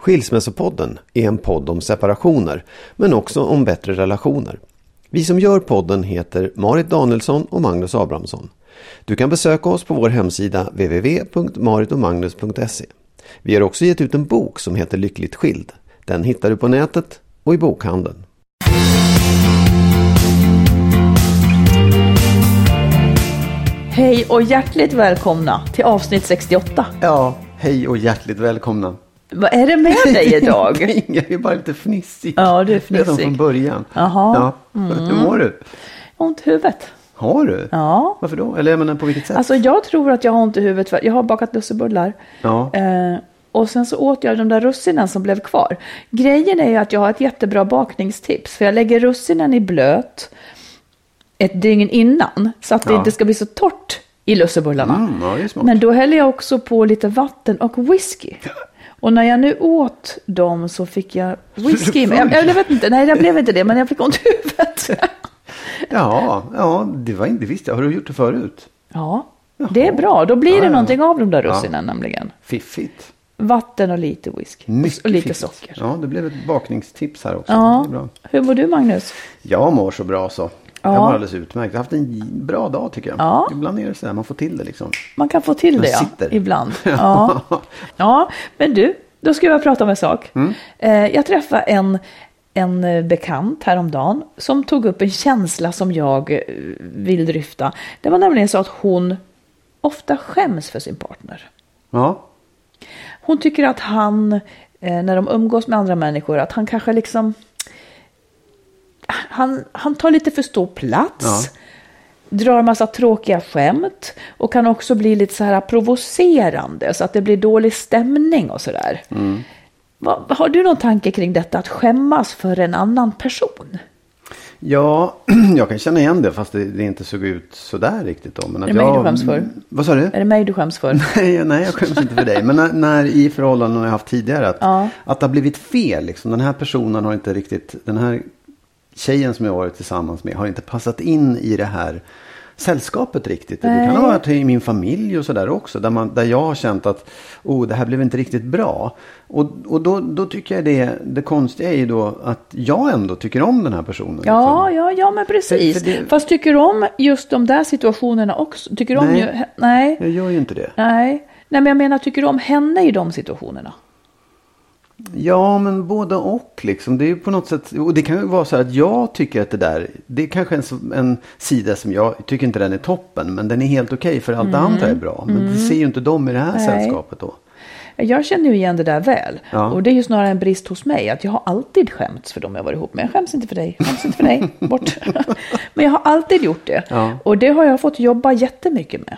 Skilsmässopodden är en podd om separationer, men också om bättre relationer. Vi som gör podden heter Marit Danielsson och Magnus Abrahamsson. Du kan besöka oss på vår hemsida www.maritomagnus.se. Vi har också gett ut en bok som heter Lyckligt skild. Den hittar du på nätet och i bokhandeln. Hej och hjärtligt välkomna till avsnitt 68. Ja, hej och hjärtligt välkomna. Vad är det med dig idag? Jag är bara lite fnissig. Ja, du är Redan fnissig. från början. Jaha. Ja. Hur mår du? Jag har ont i huvudet. Har du? Ja. Varför då? Eller jag menar på vilket sätt? Alltså jag tror att jag har ont i huvudet för jag har bakat lussebullar. ja. Eh, och sen så åt jag de där russinen som blev kvar. Grejen är ju att jag har ett jättebra bakningstips. För jag lägger russinen i blöt ett dygn innan. Så att det Ja. inte ska bli så torrt i lussebullarna. Mm, ja. Men då häller jag också på lite vatten och whisky. Och när jag nu åt dem så fick jag whisky. full? Jag, jag vet inte, nej det blev inte det, men jag fick ont i huvudet. Ja, ja det, var inte, jag. Har du gjort det förut? Ja, det är bra. Då blir Ja, det ja. någonting av de där russinen nämligen. Fiffigt. Vatten och lite whisky. Mycket och lite fiffigt. socker. Ja, det blev ett bakningstips här också. Ja. Hur mår du Magnus? Jag mår så bra så. Jag Ja. mår alldeles utmärkt. Jag har haft en bra dag tycker jag. Ja. Ibland är det så här, man får till det liksom. Man kan få till det Jag ja, ibland. Ja. ja, men du, då ska jag prata om en sak. Mm. Eh, jag träffade en, en eh, bekant häromdagen som tog upp en känsla som jag eh, vill dryfta. Det var nämligen så att hon ofta skäms för sin partner. Ja, Hon tycker att han, när de umgås med andra människor, att han kanske liksom... Han, han tar lite för stor plats. Ja. Drar massa tråkiga skämt. Och kan också bli lite så här provocerande. Så att det blir dålig stämning och sådär. Mm. Har du någon tanke kring detta? Att skämmas för en annan person? ja jag kan känna igen det fast det, det inte såg ut sådär riktigt då. Men att Är det mig jag, du skäms för? Vad sa du? Är det mig du skäms för? Nej, nej, jag skäms inte för dig. Men när, när i förhållanden jag haft tidigare. Att, Ja. att det har blivit fel. Liksom. Den här personen har inte riktigt. Den här tjejen som jag varit tillsammans med har inte passat in i det här sällskapet riktigt. Det kan ha Nej. varit i min familj och sådär också. Där, man, där jag har känt att oh, det här blev inte riktigt bra. Och, och då, då tycker jag det, det konstiga är ju då att jag ändå tycker om den här personen. Ja, liksom. ja, ja, men precis. För- för det- Fast tycker du om just de där situationerna också? Tycker du om Nej. ju... Nej. Jag gör ju inte det. Nej. Nej, men jag menar, tycker du om henne i de situationerna? Ja, men både och liksom. Det är ju på något sätt, och det kan ju vara så här att jag tycker att det där, det är kanske en, en sida som jag tycker inte den är toppen, men den är helt okej för allt det andra är bra. Men det ser ju inte de i det här Nej. sällskapet då. Jag känner ju igen det där väl. Ja. Och det är ju snarare en brist hos mig. Att jag har alltid skämts för dem jag varit ihop med. Jag skäms inte för dig. Jag skäms inte för dig. Bort. Men jag har alltid gjort det. Ja. Och det har jag fått jobba jättemycket med.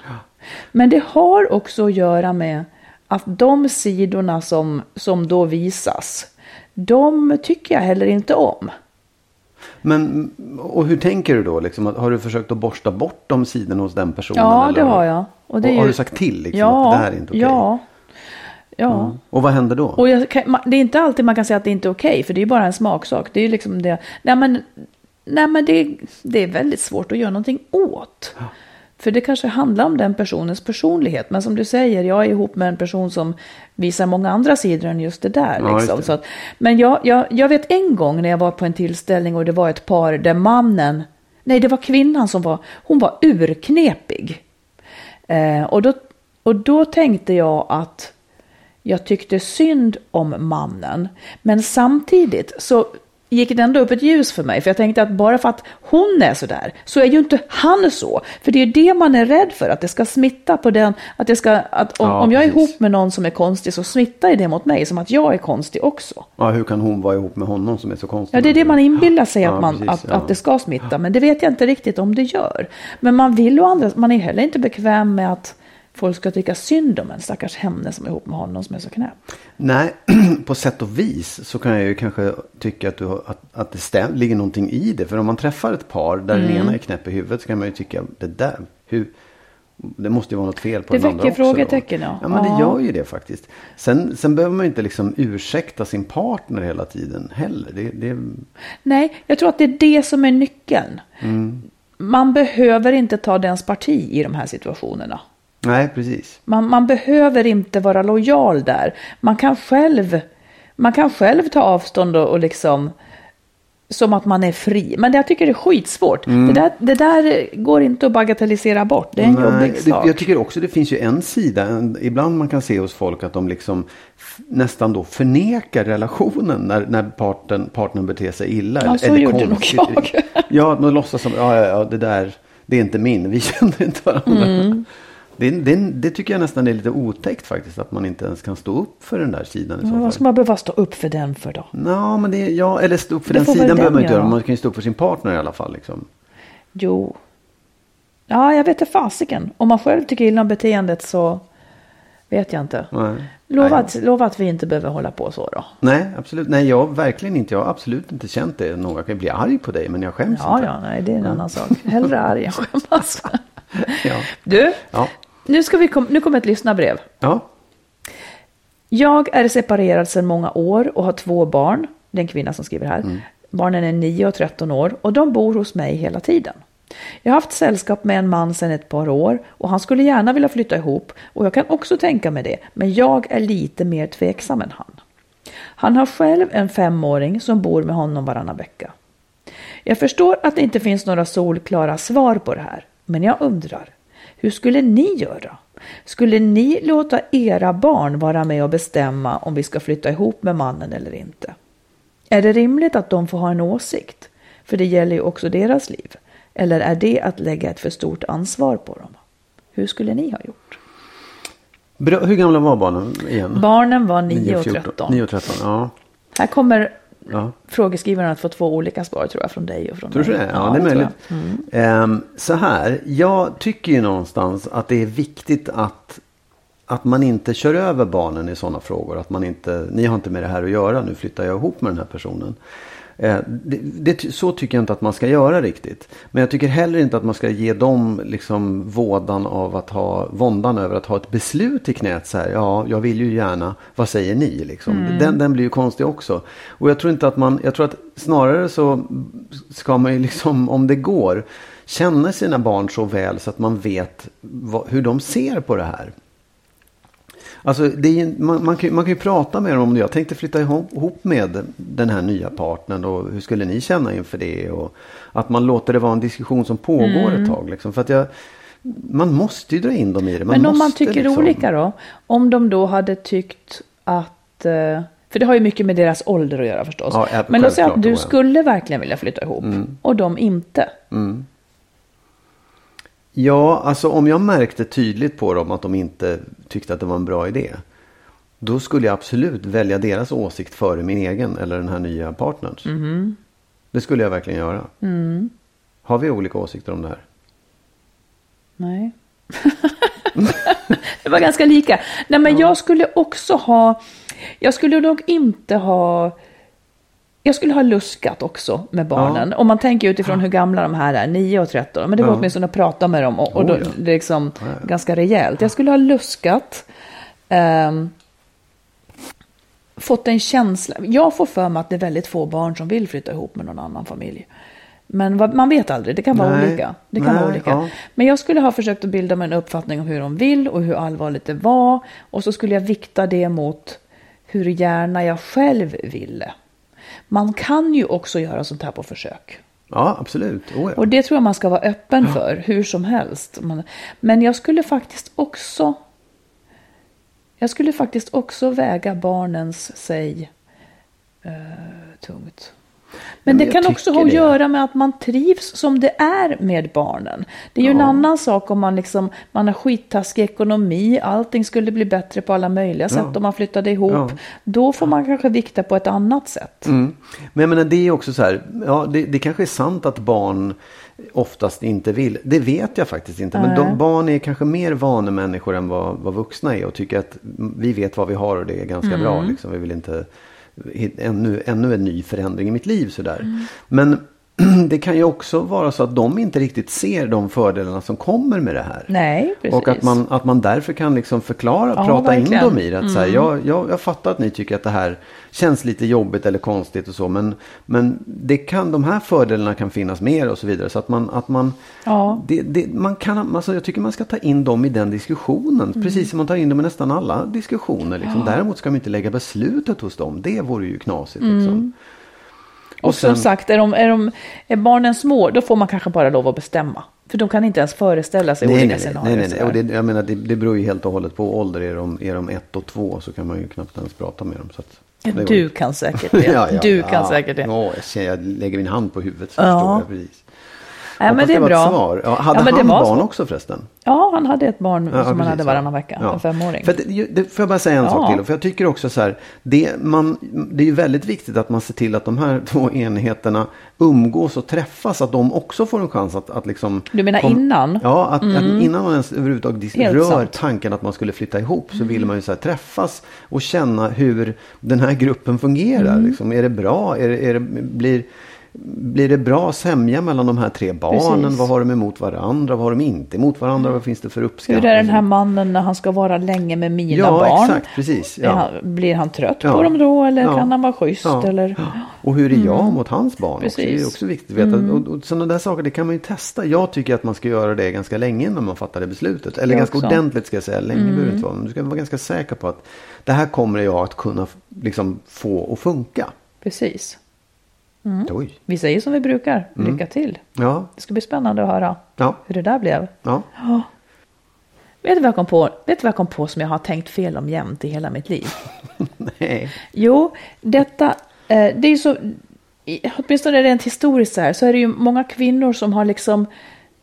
Men det har också att göra med att de sidorna som, som då visas. De tycker jag heller inte om. Men, och hur tänker du då? Liksom, har du försökt att borsta bort de sidorna hos den personen? Ja, eller det har jag. Och Och har ju- du sagt till liksom, ja, att det här är inte okej? Ja. Ja. Och vad händer då? Och kan, det är inte alltid man kan säga att det inte är okej, för det är bara en smaksak. Det är liksom det. Nej men, nej, men det, det är väldigt svårt att göra någonting åt. För det kanske handlar om den personens personlighet. Men som du säger, jag är ihop med en person som visar många andra sidor än just det där. Ja, Liksom. det. Så att, men jag, jag, jag vet en gång när jag var på en tillställning och det var ett par där mannen, nej det var kvinnan som var, hon var urknepig. Eh, och, då, och då tänkte jag att jag tyckte synd om mannen. Men samtidigt så gick det ändå upp ett ljus för mig. För jag tänkte att bara för att hon är så där så är ju inte han så. För det är ju det man är rädd för, att det ska smitta på den. Att det ska, att om, Ja, om jag är ihop med någon som är konstig så smittar det mot mig som att jag är konstig också. Ja, hur kan hon vara ihop med honom som är så konstig? Ja, det är det man inbillar sig att, man, precis, att, ja. att det ska smitta. Men det vet jag inte riktigt om det gör. Men man vill ju andra, man är heller inte bekväm med att folk ska tycka synd om en stackars henne som är ihop med honom som är så knäpp. Nej, på sätt och vis så kan jag ju kanske tycka att, du, att, att det stäm, ligger någonting i det. För om man träffar ett par där Mm. den ena är knäpp i huvudet så kan man ju tycka det där, hur, det måste ju vara något fel på Det den andra väcker också. då. frågetecken, ja. Ja, men det gör ju det faktiskt. Sen, sen behöver man inte liksom ursäkta sin partner hela tiden heller. Det, det, Nej, jag tror att det är det som är nyckeln. Man behöver inte ta dens parti i de här situationerna. Nej, precis. Man, man behöver inte vara lojal där. Man kan själv, man kan själv ta avstånd och, och liksom som att man är fri. Men det, jag tycker det är skitsvårt. Det, där, det där går inte att bagatellisera bort. Det är en jobbig det, sak. jag tycker också det finns ju en sida. En, ibland man kan se hos folk att de liksom nästan då förnekar relationen när, när parten, partnern beter sig illa. Ja, så gjorde nog jag. ja, de låtsas som, ja, ja, ja, det där, det är inte min, vi känner inte varandra. Mm. Det, det, det tycker jag nästan är lite otäckt faktiskt, att man inte ens kan stå upp för den där sidan i fall. vad ska man behöva stå upp för den för då? Ja, men det, ja, eller stå upp för Det den sidan den behöver man inte göra. Man kan ju stå upp för sin partner i alla fall. Liksom. Jo. Ja, jag vet inte fasiken. Om man själv tycker illa om beteendet så vet jag inte. Nej. Lova att, lova att vi inte behöver hålla på så då. Nej, absolut. Nej, jag verkligen inte. Jag har absolut inte känt det. Någon jag kan bli arg på dig, men jag skäms Ja, inte. ja, nej, det är en annan sak. Hellre arg än skämmas. Ja. Du, Ja. Nu, ska vi kom, nu kommer ett lyssnarbrev. ja. Jag är separerad sedan många år och har två barn. Det är en kvinna som skriver här. Barnen är 9 och 13 år och de bor hos mig hela tiden. Jag har haft sällskap med en man sedan ett par år och han skulle gärna vilja flytta ihop och jag kan också tänka mig det, men jag är lite mer tveksam än han. Han har själv en femåring som bor med honom varannan vecka. Jag förstår att det inte finns några solklara svar på det här, men jag undrar, hur skulle ni göra? Skulle ni låta era barn vara med och bestämma om vi ska flytta ihop med mannen eller inte? Är det rimligt att de får ha en åsikt? För det gäller ju också deras liv. Eller är det att lägga ett för stort ansvar på dem? Hur skulle ni ha gjort? Hur gamla var barnen igen? Barnen var 9 9 och 14. 13. 9 och 13, ja. Här kommer ja. frågeskrivaren att få två olika svar tror jag från dig och från Tror du mig. det? Ja, det är möjligt. Mm. Ehm, så här, jag tycker ju någonstans att det är viktigt att, att man inte kör över barnen i sådana frågor. Att man inte, ni har inte med det här att göra, nu flyttar jag ihop med den här personen. Eh, det, det, så tycker jag inte att man ska göra riktigt. Men jag tycker heller inte att man ska ge dem liksom vådan av att ha våndan över att ha ett beslut i knät. Så här, ja, jag vill ju gärna, vad säger ni? Liksom. Den, den blir ju konstig också. Och jag tror inte att man, jag tror att snarare så ska man ju liksom, om det går, känna sina barn så väl så att man vet vad, hur de ser på det här. Alltså, ju- man, man, kan, man kan ju prata med dem om det. Jag tänkte flytta ihop med den här nya partnern. Och hur skulle ni känna inför det? Och att man låter det vara en diskussion som pågår ett tag. Liksom. För att jag, man måste ju dra in dem i det. Man Men om man tycker liksom- olika då? Om de då hade tyckt att... eh, För det har ju mycket med deras ålder att göra förstås. Ja, Men låt säga att du skulle verkligen vilja flytta ihop och de inte. Ja, alltså om jag märkte tydligt på dem att de inte tyckte att det var en bra idé. Då skulle jag absolut välja deras åsikt före min egen eller den här nya partners. Mhm. Det skulle jag verkligen göra. Mm. Har vi olika åsikter om det här? Nej. det var ganska lika. Nej, men jag skulle också ha... Jag skulle nog inte ha... Jag skulle ha luskat också med barnen. Om man tänker utifrån hur gamla de här är, 9 och 13. Men det var Ja. åtminstone att prata med dem och, och då, Oh, ja. det är liksom Ja, ja. ganska rejält. Jag skulle ha luskat. ehm, fått en känsla. Jag får för mig att det är väldigt få barn som vill flytta ihop med någon annan familj. Men vad- man vet aldrig, det kan vara Nej, olika. Det kan nej, vara olika. ja. Men jag skulle ha försökt att bilda mig en uppfattning om hur de vill och hur allvarligt det var. Och så skulle jag vikta det mot hur gärna jag själv ville. Man kan ju också göra sånt här på försök. Ja, absolut. Oh, ja. Och det tror jag man ska vara öppen för, hur som helst. Men jag skulle faktiskt också... Jag skulle faktiskt också väga barnens säg eh, tungt. Men det kan också ha att göra med att man trivs som det är med barnen. Det är ju en annan sak om man, liksom, man har skittaskig ekonomi, allting skulle bli bättre på alla möjliga sätt om man flyttade ihop. Ja. Då får man kanske vikta på ett annat sätt. Mm. Men jag menar, det är också så här, ja, det, det kanske är sant att barn oftast inte vill. Det vet jag faktiskt inte. Men de, barn är kanske mer vanemänniskor än vad, vad vuxna är och tycker att vi vet vad vi har och det är ganska bra. Liksom. Vi vill inte ännu, ännu en ny förändring i mitt liv sådär. Men det kan ju också vara så att de inte riktigt ser de fördelarna som kommer med det här. Nej, precis. Och att man, att man därför kan liksom förklara, Ja, prata verkligen. Mm. in dem i det. Att så här, jag, jag, jag fattar att ni tycker att det här känns lite jobbigt eller konstigt och så. Men, men det kan, de här fördelarna kan finnas mer och så vidare. Så att man, att man, Ja. det, det, man kan, alltså jag tycker man ska ta in dem i den diskussionen. Mm. Precis som man tar in dem i nästan alla diskussioner. Liksom. Däremot ska man inte lägga beslutet hos dem. Det vore ju knasigt. Liksom. Mm. Och som sagt, är, de, är, de, är barnen små, då får man kanske bara lov att bestämma. För de kan inte ens föreställa sig Nej, olika nej, scenarier. nej, nej, nej. Och det, jag menar, det, det beror ju helt och hållet på ålder. Är de, är de ett och två så kan man ju knappt ens prata med dem. Så att, Ja, du kan säkert det. du kan säkert det. Ja, jag, lägger min hand på huvudet så Ja. förstår jag precis. Nej, men det är var bra. svar. Ja, hade Ja, det han barn så. också förresten? Ja, han hade ett barn Ja, som han hade varannan ja. vecka, Ja. en femåring. För det, det, får jag bara säga en Ja. sak till? För jag tycker också så här, det, man, det är ju väldigt viktigt att man ser till att de här två enheterna umgås och träffas. Att de också får en chans att, att liksom... Du menar innan? Ja, att, att innan man ens överhuvudtaget Helt rör sant. tanken att man skulle flytta ihop så vill man ju så här, träffas och känna hur den här gruppen fungerar. Mm. Liksom. Är det bra? Är det, är det, blir, blir det bra sämja mellan de här tre barnen? Precis. Vad har de emot varandra? Vad har de inte emot varandra? Vad finns det för uppskattning? Hur är den här mannen när han ska vara länge med mina Ja, barn? exakt, precis, ja. Han, blir han trött Ja. på dem då eller Ja. kan han vara schysst? Eller? Och hur är jag mot hans barn också? Det är också viktigt att veta. Och, och sådana där saker det kan man ju testa. Jag tycker att man ska göra det ganska länge innan man fattar det beslutet. Eller Jag ganska också. ordentligt ska jag säga. Länge behöver det inte vara. Men du ska vara ganska säker på att det här kommer jag att kunna liksom, få att funka. Precis. Oj. Vi säger som vi brukar, Mm. lycka till. Ja, Det ska bli spännande att höra ja, hur det där blev. ja. Vet du vad jag kom på, vet du vad jag kom på som jag har tänkt fel om jämt i hela mitt liv? Nej. Jo, detta, eh, det är ju så, åtminstone rent historiskt så här, så är det ju många kvinnor som har liksom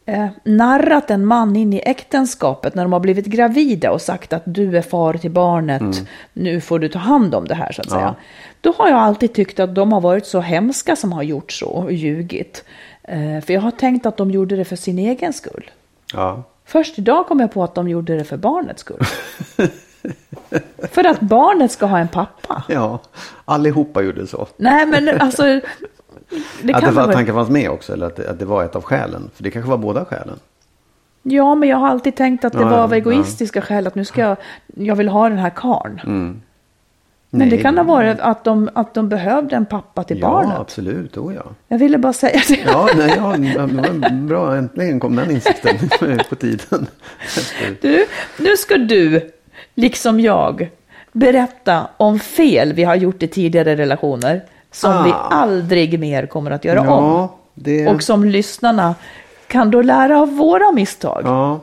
eh, narrat en man in i äktenskapet när de har blivit gravida och sagt att du är far till barnet, nu får du ta hand om det här så att säga. Då har jag alltid tyckt att de har varit så hemska som har gjort så och ljugit. Eh, för jag har tänkt att de gjorde det för sin egen skull. Ja. Först idag kom jag på att de gjorde det för barnets skull. för att barnet ska ha en pappa. ja, allihopa gjorde så. Nej, men alltså. Det att, det, var- att tanken fanns med också. Eller att det, att det var ett av skälen. För det kanske var båda skälen. Ja, men jag har alltid tänkt att det Ja, var ja, av egoistiska skäl. Att nu ska jag, jag vill ha den här karn. Men Nej, det kan ha varit att de, att de behövde en pappa till Ja, barnet. absolut. Oh, ja. Jag ville bara säga det. Ja, nej, ja, bra. Äntligen kom den insikten på tiden. Du, nu ska du, liksom jag, berätta om fel vi har gjort i tidigare relationer. Som Ah. vi aldrig mer kommer att göra om. Ja, det... Och som lyssnarna kan då lära av våra misstag. Ja.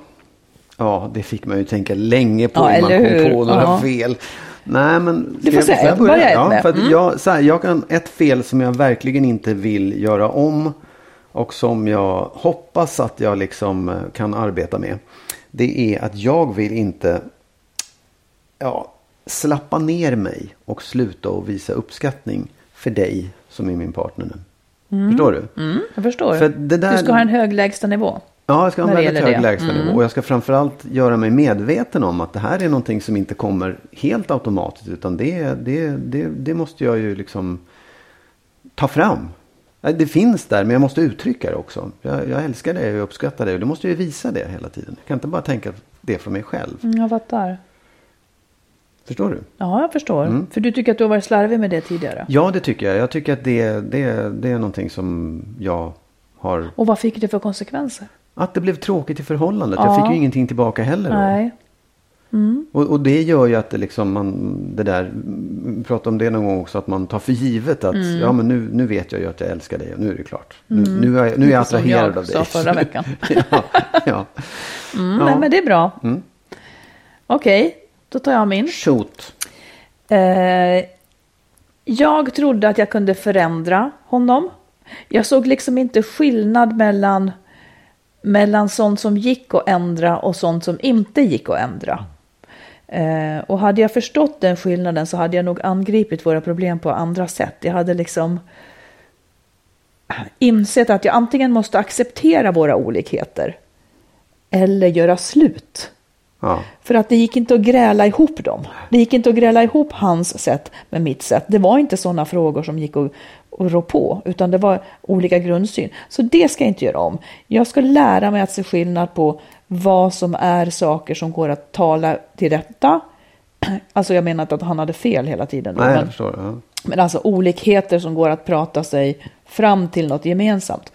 ja, det fick man ju tänka länge på Ja, innan man kom hur? på några Ja. fel. Nej, men Du får jag- säga, får jag börja Ja, för Mm. jag, här, jag kan, ett fel som jag verkligen inte vill göra om och som jag hoppas att jag liksom eh, kan arbeta med. Det är att jag vill inte ja, slappa ner mig och sluta att visa uppskattning för dig som är min partner nu. Förstår du? Mm, jag förstår. För det där- Du ska ha en hög lägstanivå. Ja, jag ska ha en väldigt hög lägstanivå. Mm. Och jag ska framförallt göra mig medveten om att det här är någonting som inte kommer helt automatiskt. Utan det, det, det, det måste jag ju liksom ta fram. Det finns där, men jag måste uttrycka det också. Jag, jag älskar det, jag uppskattar det. Och då måste ju visa det hela tiden. Jag kan inte bara tänka det för mig själv. Mm, jag fattar. Förstår du? Ja, jag förstår. Mm. För du tycker att du har varit slarvig med det tidigare. Ja, det tycker jag. Jag tycker att det, det, det är någonting som jag har... Och vad fick det för konsekvenser? Att det blev tråkigt i förhållandet. Ja. Jag fick ju ingenting tillbaka heller. Då. Nej. Och, och det gör ju att det liksom man, det där, mm, prata om det någon gång också, att man tar för givet att Mm. ja men nu, nu vet jag ju att jag älskar dig och nu är det klart. Nu, nu, är, jag- nu är jag som attraherad jag av dig. sa förra veckan. ja, ja. Mm, Ja. Nej, men det är bra. Mm. Okej, då tar jag min. Shoot. Eh, jag trodde att jag kunde förändra honom. Jag såg liksom inte skillnad mellan, mellan sånt som gick att ändra och sånt som inte gick att ändra. Eh, och hade jag förstått den skillnaden så hade jag nog angripit våra problem på andra sätt. Jag hade liksom insett att jag antingen måste acceptera våra olikheter eller göra slut. Ja. För att det gick inte att gräla ihop dem. Det gick inte att gräla ihop hans sätt med mitt sätt. Det var inte sådana frågor som gick att, att rå på, utan det var olika grundsyn. Så det ska jag inte göra om. Jag ska lära mig att se skillnad på vad som är saker som går att tala till rätta. Alltså jag menar inte att han hade fel hela tiden. då, Nej, jag men, förstår. Ja. men alltså olikheter som går att prata sig fram till något gemensamt.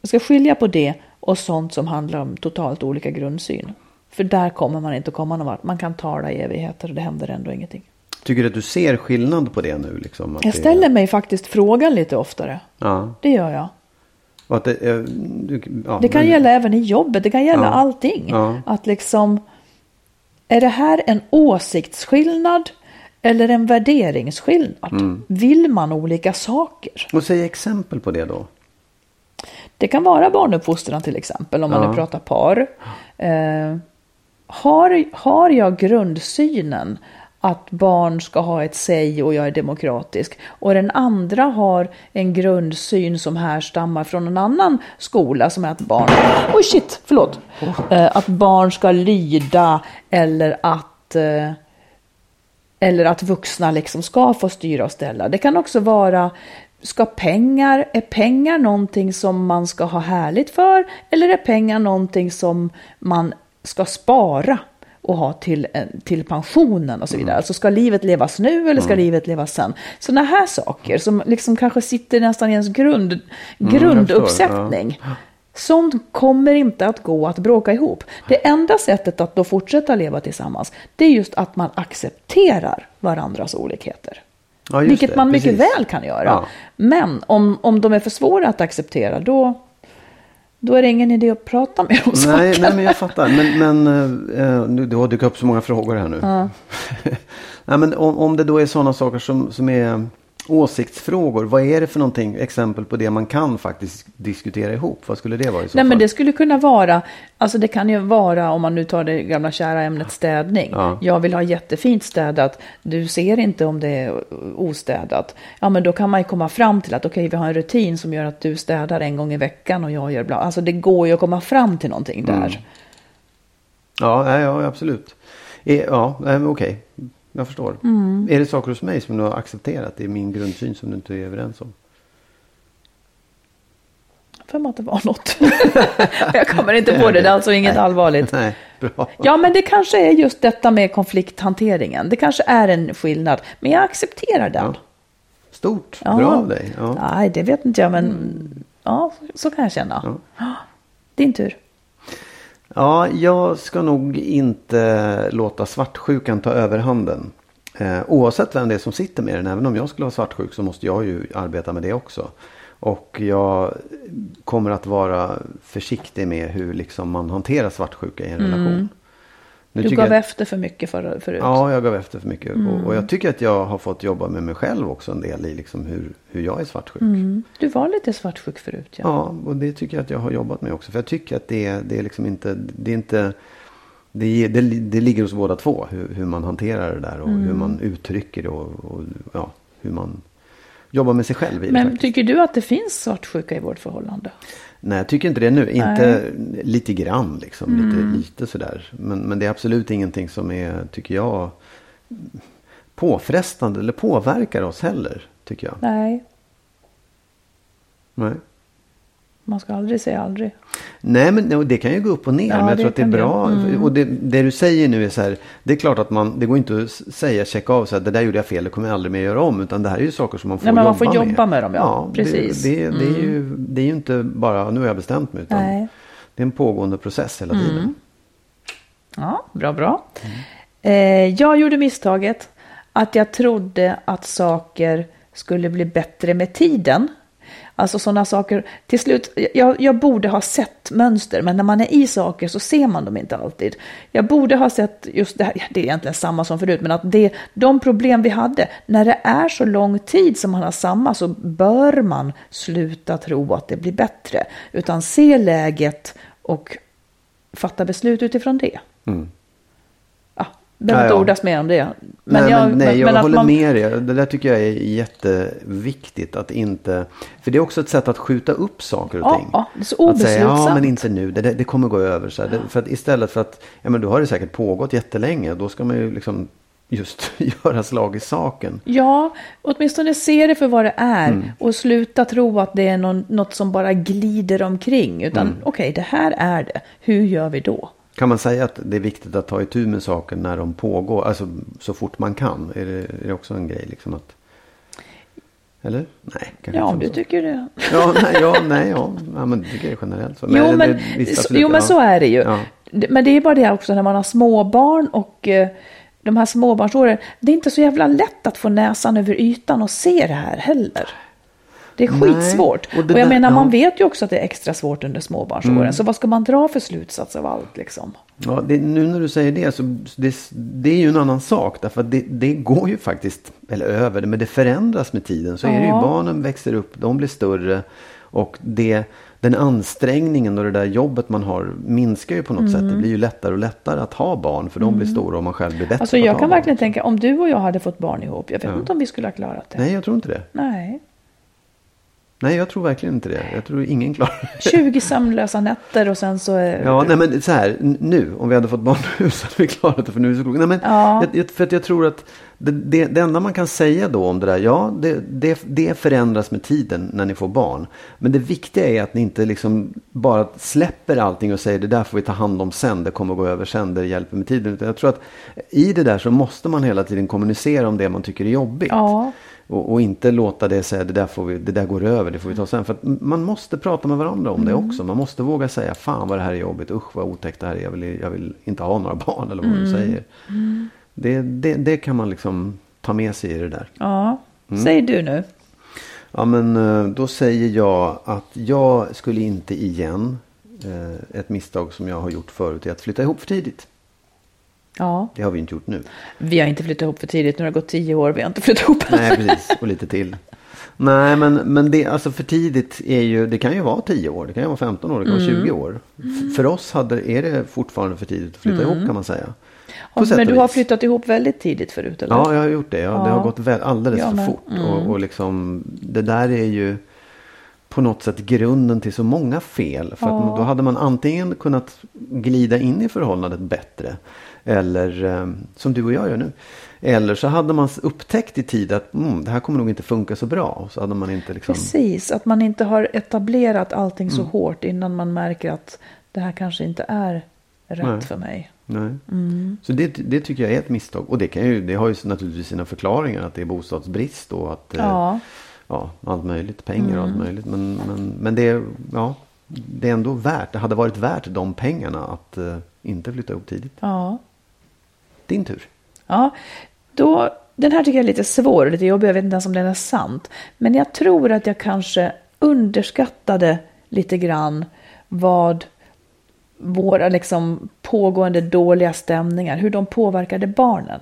Jag ska skilja på det och sånt som handlar om totalt olika grundsyn. För där kommer man inte att komma någon vart. Man kan tala i evigheter och det händer ändå ingenting. Tycker du att du ser skillnad på det nu? Liksom, Jag det- ställer mig faktiskt frågan lite oftare. Ja. Det gör jag. Det, eh, du, ja, Det kan men- gälla även i jobbet, det kan gälla Ja. allting. Ja. Att liksom, är det här en åsiktsskillnad eller en värderingsskillnad? Mm. Vill man olika saker? Och säg exempel på det då. Det kan vara barnuppfostran till exempel, om man nu pratar par. Eh, har, har jag grundsynen att barn ska ha ett säg och jag är demokratisk och den andra har en grundsyn som härstammar från en annan skola som är att barn, oj shit, förlåt, eh, att barn ska lyda eller att eh, eller att vuxna liksom ska få styra och ställa. Det kan också vara, ska pengar, är pengar någonting som man ska ha härligt för? Eller är pengar någonting som man ska spara och ha till, eh, till pensionen och så vidare? Alltså ska livet levas nu eller ska livet levas sen? Sådana här saker som liksom kanske sitter nästan i ens grund, grunduppsättning. Sånt kommer inte att gå att bråka ihop. Det enda sättet att då fortsätta leva tillsammans, det är just att man accepterar varandras olikheter. Ja, Vilket det, man mycket precis. väl kan göra. Ja. Men om, om de är för svåra att acceptera, då, då är det ingen idé att prata med om Nej, saken. nej, men jag fattar. Men, men eh, nu, det har dykt upp så många frågor här nu. nej, men om, om det då är sådana saker som, som är åsiktsfrågor. Vad är det för någonting? Exempel på det man kan faktiskt diskutera ihop. Vad skulle det vara i så Nej, fall? men det skulle kunna vara, alltså det kan ju vara om man nu tar det gamla kära ämnet städning. Ja. Jag vill ha jättefint städat, du ser inte om det är ostädat. Ja, men då kan man ju komma fram till att okej, vi har en rutin som gör att du städar en gång i veckan och jag gör bla. Alltså det går ju att komma fram till någonting där. Mm. Ja, ja absolut. Eh, Ja, okej. Jag förstår. Mm. Är det saker hos mig som du har accepterat? Det är min grundsyn som du inte är överens om. För mig att det var något. jag kommer inte på det, det är alltså inget allvarligt. Nej, bra. Ja, men det kanske är just detta med konflikthanteringen. Det kanske är en skillnad, men jag accepterar den. Ja. Stort. Ja. Bra av dig. Ja. Nej, det vet inte jag, men ja, så kan jag känna. Din tur. Ja, jag ska nog inte låta svartsjukan ta överhanden. Eh, oavsett vem det är som sitter med den, även om jag skulle vara svartsjuk så måste jag ju arbeta med det också. Och jag kommer att vara försiktig med hur liksom man hanterar svartsjuka i en relation. Nu Du gav jag- efter för mycket för, förut. Ja, jag gav efter för mycket. Och, Mm. och jag tycker att jag har fått jobba med mig själv också en del i liksom hur, hur jag är svartsjuk. Mm. Du var lite svartsjuk förut, ja. Ja, och det tycker jag att jag har jobbat med också. För jag tycker att det, det är liksom inte, det är inte, det, det, det ligger hos båda två. Hur, hur man hanterar det där och hur man uttrycker det och, och ja, hur man jobbar med sig själv i det Men faktiskt. tycker du att det finns svartsjuka i vårt förhållande? Nej, jag tycker inte det nu. Inte lite grann liksom. Lite, lite sådär. Men, men det är absolut ingenting som är, tycker jag, påfrestande eller påverkar oss heller. Tycker jag. Nej. Nej. Man ska aldrig säga aldrig. Nej, men det kan ju gå upp och ner. Ja, men jag tror att det är bra. Mm. Och det, det du säger nu är så här. Det är klart att man, det går inte att säga, checka av så här, det där gjorde jag fel, det kommer jag aldrig mer göra om. Utan det här är ju saker som man får Nej, men jobba man får med. jobba med dem, ja. Precis. Mm. Det, det, det, är ju, det är ju inte bara, nu har jag bestämt mig. Utan Nej. det är en pågående process hela Mm. tiden. Ja, bra, bra. Eh, jag gjorde misstaget att jag trodde att saker skulle bli bättre med tiden. Alltså sådana saker, till slut, jag, jag borde ha sett mönster, men när man är i saker så ser man dem inte alltid. Jag borde ha sett just det här, det är egentligen samma som förut, men att det, de problem vi hade, när det är så lång tid som man har samma så bör man sluta tro att det blir bättre, utan se läget och fatta beslut utifrån det. Mm. Behöver Ja, inte ja. ordas mer om det. nej, jag, men, nej, jag men håller man- med dig. Det där tycker jag är jätteviktigt. Att inte, för det är också ett sätt att skjuta upp saker och Ja, ting. ja, det är så Att säga, ja obeslutsamt. men inte nu, det, det, kommer gå över. Så här. För att istället för att, ja men då har det säkert pågått jättelänge. Då ska man ju liksom just göra slag i saken. Ja, åtminstone se det för vad det är Mm. och sluta tro att det är någon, något som bara glider omkring. Utan Mm. okej, det här är det. Hur gör vi då? Kan man säga att det är viktigt att ta itu med saker när de pågår? Alltså så fort man kan. Är det, är det också en grej liksom att... Eller? Nej. kanske Ja, om du så. tycker det. Ja, nej, ja, nej, ja. ja men det tycker jag generellt så. Jo, Nej, men, visst, så, absolut, jo, men ja. så är det ju. Ja. Men det är bara det också när man har småbarn och eh, de här småbarnsåren. Det är inte så jävla lätt att få näsan över ytan och se det här heller. Det är Nej, skitsvårt. och Och, det jag menar, man ja. vet ju också att det är extra svårt under småbarnsåren. Mm. Så vad ska man dra för slutsats av allt liksom? Ja, det, nu när du säger det så det, det är ju en annan sak. Därför att det, det går ju faktiskt, eller över det, men det förändras med tiden. Så är det ju, Ja. barnen växer upp, de blir större. Och det, den ansträngningen och det där jobbet man har minskar ju på något sätt. Mm. Det blir ju lättare och lättare att ha barn. För de blir stora och man själv blir bättre Alltså jag kan barn. verkligen tänka, om du och jag hade fått barn ihop, jag vet Ja. inte om vi skulle ha klarat det. Nej, jag tror inte det. Nej. Nej, jag tror verkligen inte det. Jag tror ingen klarar det. 20 sömnlösa nätter och sen så är... Ja, nej men så här, nu, om vi hade fått barn nu så hade vi klarat det för nu är vi så kloka. Nej, men Ja. jag, jag, för att jag tror att det, det, det enda man kan säga då om det där, ja, det, det, det förändras med tiden när ni får barn. Men det viktiga är att ni inte liksom bara släpper allting och säger det där får vi ta hand om sen, det kommer gå över sen, det hjälper med tiden. Utan jag tror att i det där så måste man hela tiden kommunicera om det man tycker är jobbigt. Ja. Och, och inte låta det säga det där, får vi, det där går över, det får vi ta sen. För att man måste prata med varandra om det också. Man måste våga säga fan vad det här är jobbigt, usch vad otäckt det här är, jag vill, jag vill inte ha några barn eller vad du säger. Det, det, det kan man liksom ta med sig i det där. Ja. Mm. Säg du nu. Ja men eh, då säger jag att jag skulle inte igen, eh, ett misstag som jag har gjort förut är att flytta ihop för tidigt. Ja. Det har vi inte gjort nu. Vi har inte flyttat ihop för tidigt, nu har det gått 10 år, vi har inte flyttat ihop. Nej, precis. Och lite till. Nej, men, men det, alltså för tidigt är ju, det kan ju vara 10 år, det kan ju vara 15 år, det kan vara 20 år. F- För oss hade, är det fortfarande för tidigt att flytta ihop kan man säga. Ja, Men du har flyttat ihop väldigt tidigt förut, eller? Ja, jag har gjort det. Ja, Det Ja. har gått väl, alldeles Jag för fort. Och, och liksom, det där är ju på något sätt grunden till så många fel. För då hade man antingen kunnat glida in i förhållandet bättre. Eller eh, som du och jag gör nu. Eller så hade man upptäckt i tid att mm, det här kommer nog inte funka så bra. Så hade man inte liksom... Precis, att man inte har etablerat allting Mm. så hårt innan man märker att det här kanske inte är rätt Nej. för mig. Nej. Mm. Så det, det tycker jag är ett misstag. Och det, kan ju, det har ju naturligtvis sina förklaringar. Att det är bostadsbrist och att eh, Ja. ja, allt möjligt. Pengar och allt möjligt. Men, men, men det, ja, det är ändå värt. Det hade varit värt de pengarna att eh, inte flytta ihop tidigt. Ja. Din tur. Ja, då, den här tycker jag är lite svår och lite jobbig. Jag vet inte ens om den är sant. Men jag tror att jag kanske underskattade lite grann vad våra liksom pågående dåliga stämningar, hur de påverkade barnen.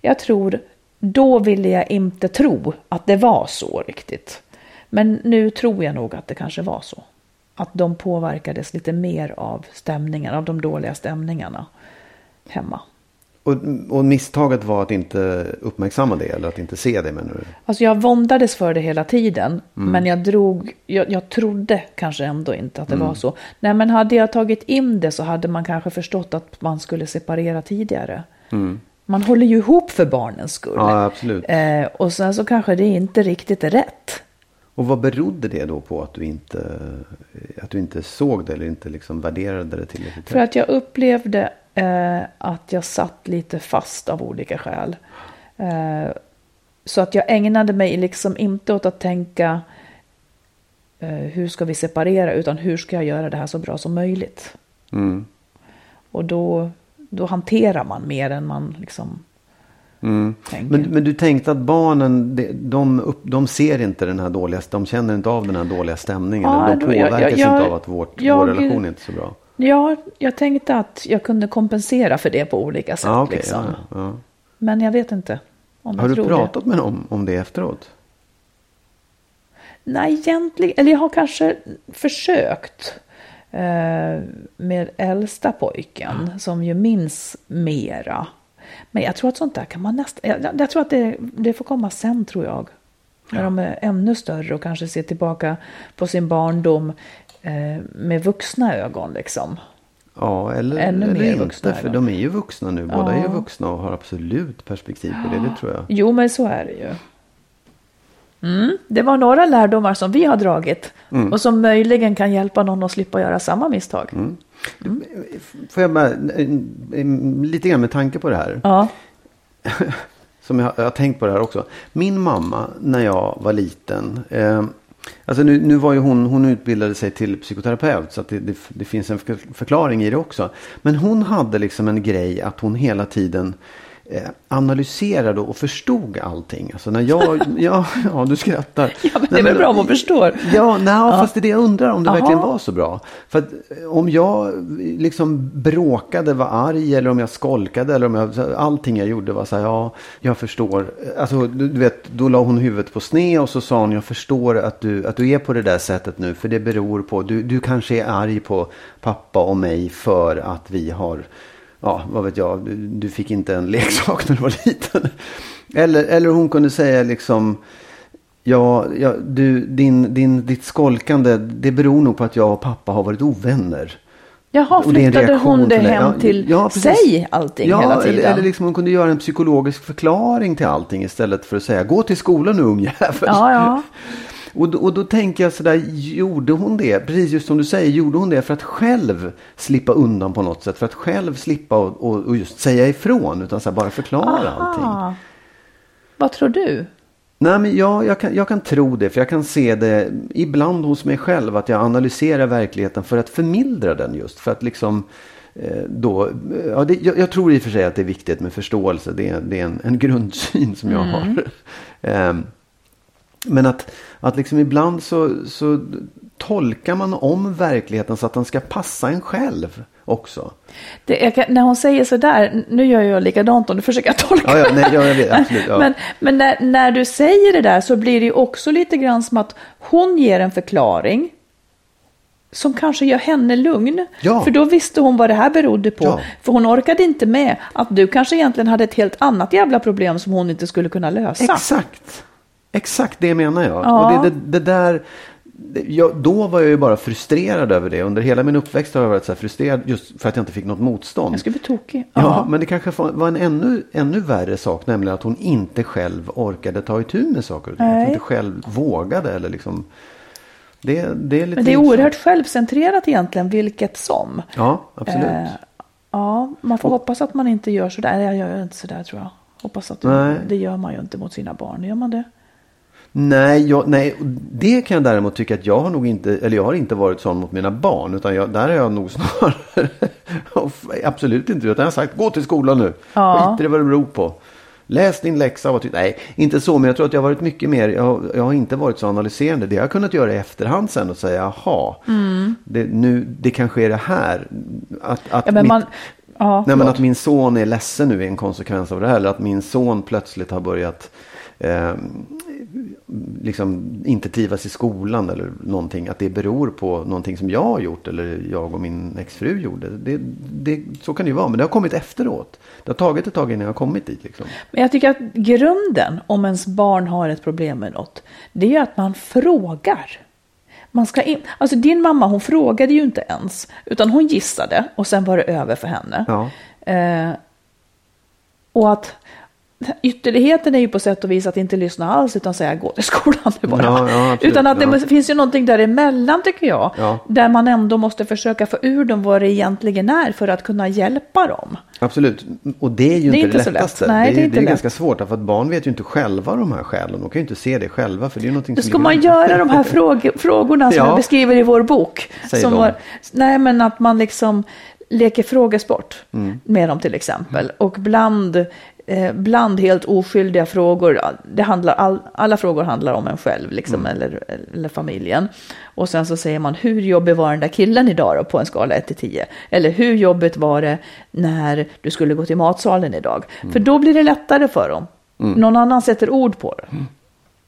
Jag tror, då ville jag inte tro att det var så riktigt. Men nu tror jag nog att det kanske var så. Att de påverkades lite mer av stämningen, av de dåliga stämningarna hemma. Och, och misstaget var att inte uppmärksamma det. Eller att inte se det menar du? Alltså jag våndades för det hela tiden. Mm. Men jag drog, jag, jag trodde kanske ändå inte att det Mm. var så. Nej men hade jag tagit in det så hade man kanske förstått att man skulle separera tidigare. Man håller ju ihop för barnens skull. Mm. Ja, absolut. Eh, och sen så kanske det inte riktigt är rätt. Och vad berodde det då på att du inte, att du inte såg det eller inte liksom värderade det tillräckligt För att jag upplevde eh, att jag satt lite fast av olika skäl. Eh, så att jag ägnade mig liksom inte åt att tänka eh, hur ska vi separera utan hur ska jag göra det här så bra som möjligt. Mm. Och då, då hanterar man mer än man liksom Mm. tänker. Men, men du tänkte att barnen, de, upp, de ser inte den här dåliga, de känner inte av den här dåliga stämningen. Ja, de då- jag- påverkas jag- inte av att vårt, jag- vår relation är inte så bra. Ja, jag tänkte att jag kunde kompensera för det på olika sätt. Ja, okej, liksom. ja, ja. Men jag vet inte. Om Har jag du pratat med dem om det efteråt? Det. Nej, egentligen. Eller jag har kanske försökt. Eh, med äldsta pojken som ju minns mera. Men jag tror att sånt där kan man nästan... Jag, jag tror att det, det får komma sen tror jag. När de är ännu större och kanske ser tillbaka på sin barndom med vuxna ögon liksom. Ja, eller, Ännu eller mer inte. vuxna För de är ju vuxna nu. Båda är Ja. vuxna och har absolut perspektiv på det. Det tror jag. Jo, men så är det ju. Mm, det var några lärdomar som vi har dragit Mm. och som möjligen kan hjälpa någon att slippa göra samma misstag. Mm. Får jag bara, eh, eh, lite grann med tanke på det här. Ja, Som jag, jag har tänkt på det här också. Min mamma när jag var liten. Eh, alltså nu, nu var ju hon, hon utbildade sig till psykoterapeut. Så att det, det, det finns en förklaring i det också. Men hon hade liksom en grej att hon hela tiden analyserade och förstod allting. Alltså när jag, ja, ja du skrattar. Ja, men det är väl bra om man förstår. Ja, nej, fast det är det jag undrar om det Jaha. verkligen var så bra. För att eh, om jag liksom bråkade, var arg eller om jag skolkade eller om jag, allting jag gjorde var så här, ja, jag förstår. Alltså, du vet, då la hon huvudet på sned och så sa hon, jag förstår att du, att du är på det där sättet nu, för det beror på, du, du kanske är arg på pappa och mig för att vi har Ja, vad vet jag, du, du fick inte en leksak när du var liten. Eller, eller hon kunde säga liksom, Ja, ja du, din, din, ditt skolkande, det beror nog på att jag och pappa har varit ovänner. Jaha, flyttade hon det hem Ja, till ja, precis. sig allting ja, hela tiden? Eller, eller liksom hon kunde göra en psykologisk förklaring till allting istället för att säga gå till skolan nu ungjävel. Ja, ja. Och, då, och då tänker jag sådär, gjorde hon det, precis just som du säger, gjorde hon det för att själv slippa undan på något sätt? För att själv slippa och, och, och just säga ifrån, utan så bara förklara allting. Aha. Vad tror du? Nej, men jag, jag, kan, jag kan tro det, för jag kan se det ibland hos mig själv att jag analyserar verkligheten för att förmildra den just. För att liksom eh, då, eh, ja, det, jag, jag tror i och för sig att det är viktigt med förståelse. Det, är- det är en, en grundsyn som jag har. Ehm, men att, att liksom ibland så, så tolkar man om verkligheten så att den ska passa en själv också. Det, kan, när hon säger sådär, nu gör jag likadant och nu försöker tolka. Ja, ja, nej, ja jag vet, absolut. Ja. Men, men när, när du säger det där så blir det också lite grann som att hon ger en förklaring som kanske gör henne lugn. Ja. För då visste hon vad det här berodde på. Ja. För hon orkade inte med att du kanske egentligen hade ett helt annat jävla problem som hon inte skulle kunna lösa. Exakt. Exakt det menar jag. Ja. Och det, det, det där, jag, då var jag ju bara frustrerad över det. Under hela min uppväxt har jag varit så frustrerad just för att jag inte fick något motstånd. Jag skulle bli tokig. Ja, men det kanske var en ännu, ännu värre sak, nämligen att hon inte själv orkade ta itu med saker och ting. Att hon inte själv vågade eller liksom. Det, det är lite Men det är intressant. oerhört självcentrerat egentligen, vilket som. Ja, absolut. Eh, ja, man får hoppas att man inte gör sådär. Jag gör inte sådär tror jag. Hoppas att Nej. det gör man ju inte mot sina barn. Gör man det? Nej, jag, nej, det kan jag däremot tycka att jag har nog inte, eller jag har inte varit sån mot mina barn. Utan jag, där har jag nog snarare, absolut inte, utan jag har sagt gå till skolan nu. Ja. Skit i vad det beror på. Läs din läxa. Och nej, inte så, men jag tror att jag har varit mycket mer, jag, har- jag har inte varit så analyserande. Det har jag kunnat göra i efterhand sen och säga, jaha, det, nu, det kanske är det här. Att, att Ja, men mitt- man, ja, Nej, men att min son är ledsen nu är en konsekvens av det här. Eller att min son plötsligt har börjat eh, liksom inte trivas i skolan eller någonting. Att det beror på någonting som jag har gjort eller jag och min exfru gjorde. Det, det, så kan det ju vara, men det har kommit efteråt. Det har tagit ett tag innan jag har kommit dit. Liksom. Men jag tycker att grunden om ens barn har ett problem med något, det är ju att man frågar. Man ska in, alltså din mamma hon frågade ju inte ens, utan hon gissade och sen var det över för henne. Ja. Eh, och att ytterligheten är ju på sätt och vis att inte lyssna alls utan säga gå till skolan nu bara. Ja, ja, absolut, utan att det ja. finns ju någonting däremellan tycker jag. Ja. Där man ändå måste försöka få ur dem vad det egentligen är för att kunna hjälpa dem. Absolut, och det är ju Det är inte det så lätt. lättaste. Nej, det är, det är det är ganska svårt, för att barn vet ju inte själva de här skälen. De kan ju inte se det själva, för det är ju någonting Då ska man göra de här fråg frågorna som Ja. jag beskriver i vår bok. Säg som var, nej, men att man liksom leker frågesport Mm. med dem till exempel. Och bland, eh, bland helt oskyldiga frågor, det handlar, all, alla frågor handlar om en själv liksom, Mm. eller, eller familjen. Och sen så säger man, hur jobbig var den där killen idag då, på en skala 1 till 10? Eller hur jobbigt var det när du skulle gå till matsalen idag? Mm. För då blir det lättare för dem. Någon annan sätter ord på det.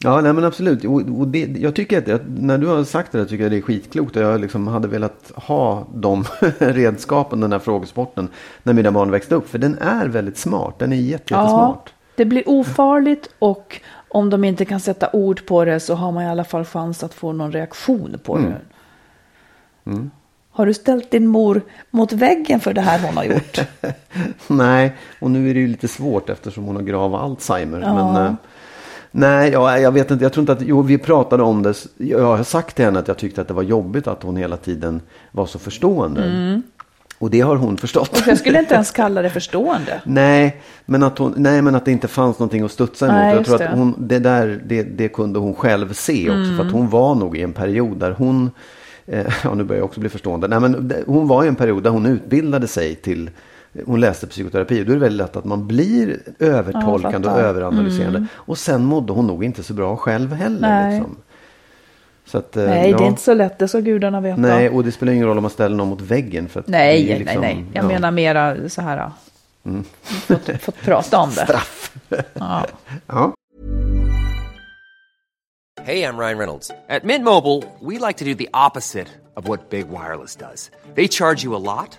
Ja, nej, men absolut. Och, och det, jag tycker att, att när du har sagt det där tycker jag det är skitklokt. Och jag liksom hade velat ha de redskapen, den här frågesporten, när mina barn växte upp. För den är väldigt smart. Den är jätte, jättesmart. det blir ofarligt och om de inte kan sätta ord på det så har man i alla fall chans att få någon reaktion på Mm. det. Har du ställt din mor mot väggen för det här hon har gjort? Nej, och nu är det ju lite svårt eftersom hon har grav Alzheimer. Ja. Men, eh, nej, ja, jag vet inte. Jag tror inte att, jo, vi pratade om det. Jag har sagt till henne att jag tyckte att det var jobbigt att hon hela tiden var så förstående. Och det har hon förstått. Och jag skulle inte ens kalla det förstående. Nej men, att hon, nej, men att det inte fanns någonting att studsa emot. Nej, jag tror att det. Mm. hon, det där, det, det kunde hon själv se också. För att hon var nog i en period där hon, eh, ja nu börjar jag också bli förstående. Nej, men hon var i en period där hon utbildade sig till, hon läste psykoterapi. Då är det väldigt lätt att man blir övertolkande och fattar. Mm. överanalyserande. Och sen mådde hon nog inte så bra själv heller. Nej. Liksom. Så att, eh, Nej, ja. det är inte så lätt, det ska gudarna veta. Nej, och det spelar ingen roll om man ställer någon mot väggen. För att nej, är nej, liksom- nej. Jag ja. menar mera så här. Fått, fått prata om det. Straff. Ja. Ja. Hey, I'm Ryan Reynolds. At Mint Mobile, we like to do the opposite of what Big Wireless does. They charge you a lot,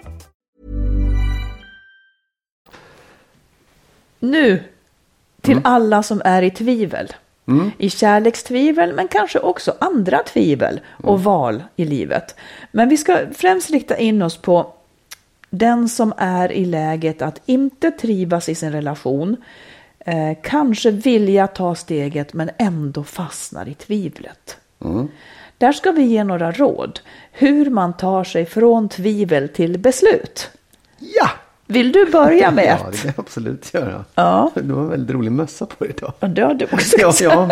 Nu till alla som är i tvivel. I kärlekstvivel men kanske också andra tvivel och val i livet. Men vi ska främst rikta in oss på den som är i läget att inte trivas i sin relation. Eh, kanske vilja ta steget men ändå fastnar i tvivlet. Där ska vi ge några råd hur man tar sig från tvivel till beslut. Ja! Vill du börja med Ja, det ett? kan jag absolut göra. Ja. Du har en väldigt rolig mössa på dig idag. Ja, det har du också. Ja, ja,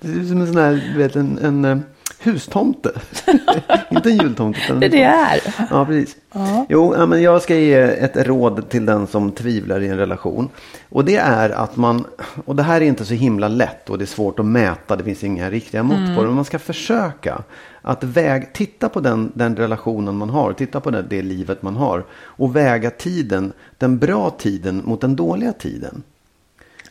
det är som en sån här, du vet, en, en eh, hustomte. Inte en jultomte. Utan Det är det är. Ja, precis. Jo, ja, men jag ska ge ett råd till den som tvivlar i en relation. Och det är att man, och det här är inte så himla lätt och det är svårt att mäta, det finns inga riktiga mått på det. Men man ska försöka att väg, titta på den, den relationen man har, titta på det, det livet man har. Och väga tiden, den bra tiden mot den dåliga tiden.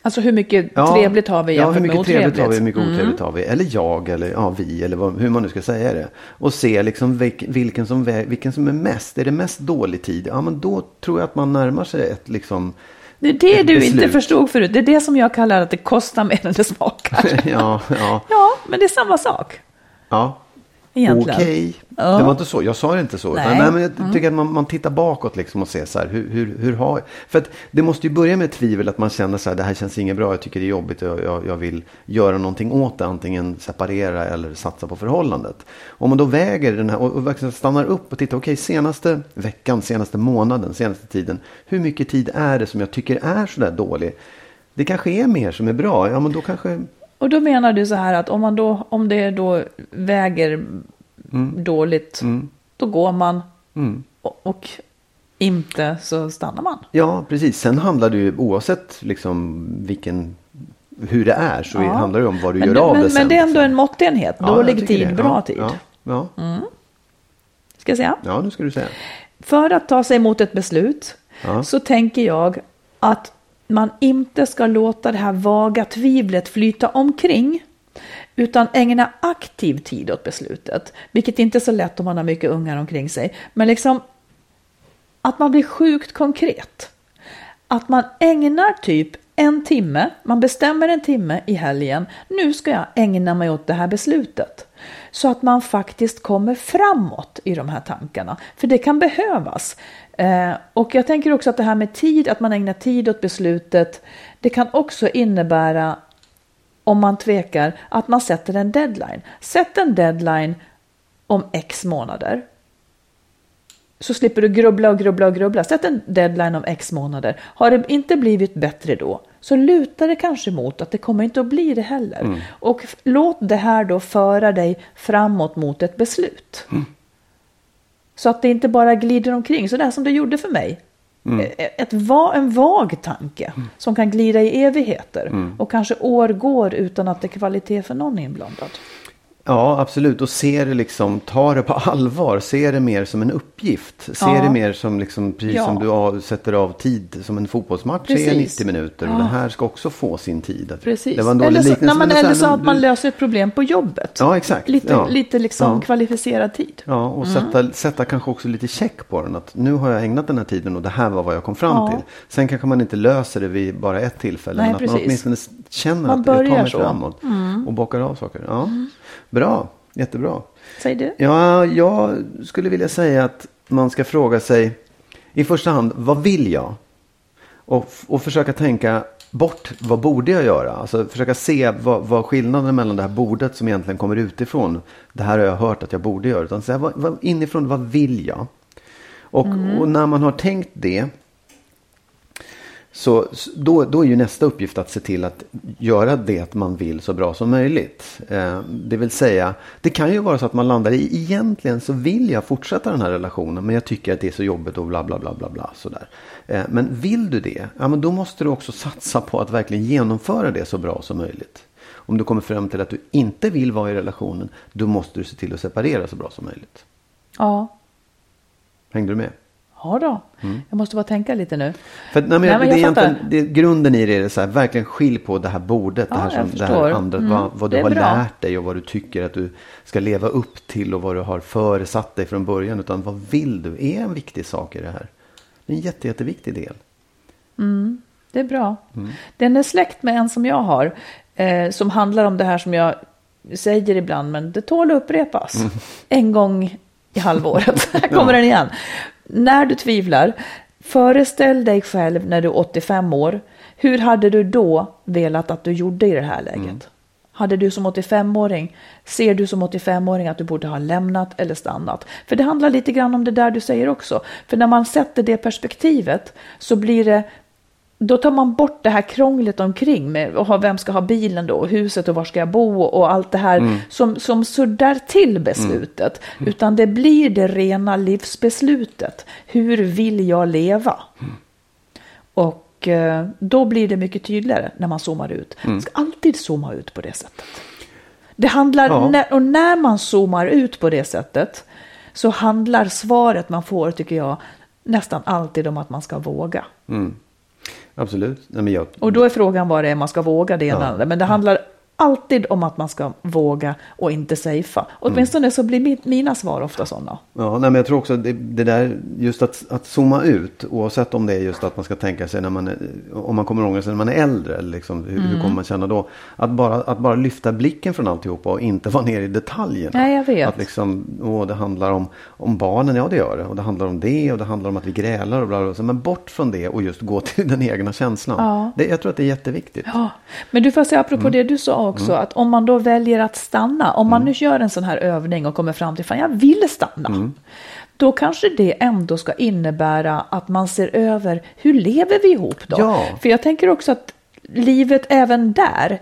Alltså hur mycket trevligt har vi Ja, jämfört hur med mycket trevligt har vi, hur otrevligt? mycket otrevligt har vi. Eller jag, eller ja, vi, eller vad, hur man nu ska säga det. Och se liksom vilk, vilken, som, vilken som är mest. Är det mest dålig tid? Ja, men då tror jag att man närmar sig ett liksom... Det är det du inte beslut. förstod förut. Det är det som jag kallar att det kostar mer än det smakar. ja, ja, ja, men det är samma sak. ja. Egentligen. Okej, Ja. det var inte så. Jag sa det inte så. Nej. Nej. Nej, men jag tycker att man, man tittar bakåt liksom och ser så här. Hur, hur, hur har... För att det måste ju börja med tvivel. Att man känner så här. Det här känns inget bra. Jag tycker det är jobbigt. Jag, jag, jag vill göra någonting åt det. Antingen separera eller satsa på förhållandet. Om man då väger den här och, och verkligen stannar upp och tittar. Okej, senaste veckan, senaste månaden, senaste tiden. Hur mycket tid är det som jag tycker är så där dålig? Det kanske är mer som är bra. Ja, men då kanske... Och då menar du så här att om, man då, om det då väger dåligt, då går man och, och inte så stannar man. Ja, precis. Sen handlar det ju oavsett liksom vilken, hur det är så Ja. handlar det om vad du Men, gör du- av men, det sen. men det är ändå liksom. en måttenhet. Ja, Dålig tid, det. bra ja, tid. Ja, ja. Ska jag säga? ja, nu ska du säga. För att ta sig mot ett beslut så tänker jag att man inte ska låta det här vaga tvivlet flyta omkring utan ägna aktiv tid åt beslutet. Vilket inte är så lätt om man har mycket ungar omkring sig. Men liksom att man blir sjukt konkret. Att man ägnar typ en timme, man bestämmer en timme i helgen, nu ska jag ägna mig åt det här beslutet. Så att man faktiskt kommer framåt i de här tankarna. För det kan behövas. Eh, och jag tänker också att det här med tid, att man ägnar tid åt beslutet, det kan också innebära om man tvekar, att man sätter en deadline. Sätt en deadline om x månader. Så slipper du grubbla och grubbla och grubbla. Sätt en deadline om x månader. Har det inte blivit bättre då, så lutar det kanske mot att det kommer inte att bli det heller. Och f- låt det här då föra dig framåt mot ett beslut. Så att det inte bara glider omkring, så där som det gjorde för mig. Eh, Ett va, en vag tanke som kan glida i evigheter och kanske år går utan att det är kvalitet för någon inblandad. Ja, absolut. Och se det liksom, ta det på allvar. Se det mer som en uppgift. Se Ja. det mer som, liksom, precis Ja. som du av, sätter av tid. Som en fotbollsmatch Precis. är 90 minuter. Och Ja. det här ska också få sin tid. Precis. Det var en dålig eller så, liknelse. är eller så att man löser ett problem på jobbet. Ja, exakt. Lite, Ja. lite liksom kvalificerad tid. Ja, och sätta, sätta kanske också lite check på den. Att nu har jag ägnat den här tiden och det här var vad jag kom fram till. Sen kanske man inte löser det vid bara ett tillfälle. Nej, men att man åtminstone känner Man att jag tar mig så. Mm. framåt. Och bockar av saker. Ja. Bra, jättebra. Säg du. Ja, jag skulle vilja säga att man ska fråga sig i första hand, vad vill jag? Och, och försöka tänka bort, vad borde jag göra? Alltså försöka se vad, vad skillnaden mellan det här bordet som egentligen kommer utifrån. Det här har jag hört att jag borde göra. Utan säga, vad, vad, inifrån, vad vill jag? Och, och när man har tänkt det. Så då, då är ju nästa uppgift att se till att göra det man vill så bra som möjligt. Eh, det vill säga, det kan ju vara så att man landar i egentligen så vill jag fortsätta den här relationen men jag tycker att det är så jobbigt och bla bla bla bla bla. Sådär. Eh, men vill du det, ja, men då måste du också satsa på att verkligen genomföra det så bra som möjligt. Om du kommer fram till att du inte vill vara i relationen, då måste du se till att separera så bra som möjligt. Ja. Hängde du med? Ja då. Jag måste bara tänka lite nu. För, nej, men, Nej, men det är fattar. det, grunden i det är så här, verkligen skilj på det här bordet, Ja, det här, som, det här andra, Mm, vad, vad du har bra. lärt dig och vad du tycker att du ska leva upp till och vad du har föresatt dig från början. Utan vad vill du är en viktig sak i det här. Det är en jätte, jätteviktig del. Det är bra. Mm. Den är släkt med en som jag har. Eh, som handlar om det här som jag säger ibland. Men det tål att upprepas. Mm. En gång i halvåret. Här kommer den igen. När du tvivlar. Föreställ dig själv när du är 85 år. Hur hade du då velat att du gjorde i det här läget? Mm. Hade du som 85-åring, ser du som 85-åring att du borde ha lämnat eller stannat? För det handlar lite grann om det där du säger också. För när man sätter det perspektivet så blir det då tar man bort det här krånglet omkring med och ha- vem ska ha bilen då och huset och var ska jag bo och allt det här som, som suddar till beslutet. Utan det blir det rena livsbeslutet. Hur vill jag leva? Och eh, då blir det mycket tydligare när man zoomar ut. Man ska alltid zooma ut på det sättet. Det handlar, Ja. när, och när man zoomar ut på det sättet så handlar svaret man får, tycker jag, nästan alltid om att man ska våga. Absolut. Nej, men jag, Och då är frågan vad det är man ska våga det ena eller andra. Men det handlar alltid om att man ska våga och inte safea. Åtminstone så blir mi- mina svar ofta sådana. Ja, nej, men jag tror också att det, det där just att, att zooma ut oavsett om det är just att man ska tänka sig när man är, om man kommer ångra sig när man är äldre liksom, hur, hur kommer man känna då? Att bara, att bara lyfta blicken från alltihopa och inte vara nere i detaljerna. Nej, jag vet. Att liksom, åh, det handlar om, om barnen, ja det gör det. Och det handlar om det och det handlar om att vi grälar och bla bla. bla. Men bort från det och just gå till den egna känslan. Ja. Det, jag tror att det är jätteviktigt. Ja, men du får säga apropå det du sa också, att om man då väljer att stanna, om man nu gör en sån här övning och kommer fram till, fan jag vill stanna. Då kanske det ändå ska innebära att man ser över, hur lever vi ihop då? Ja. För jag tänker också att livet även där,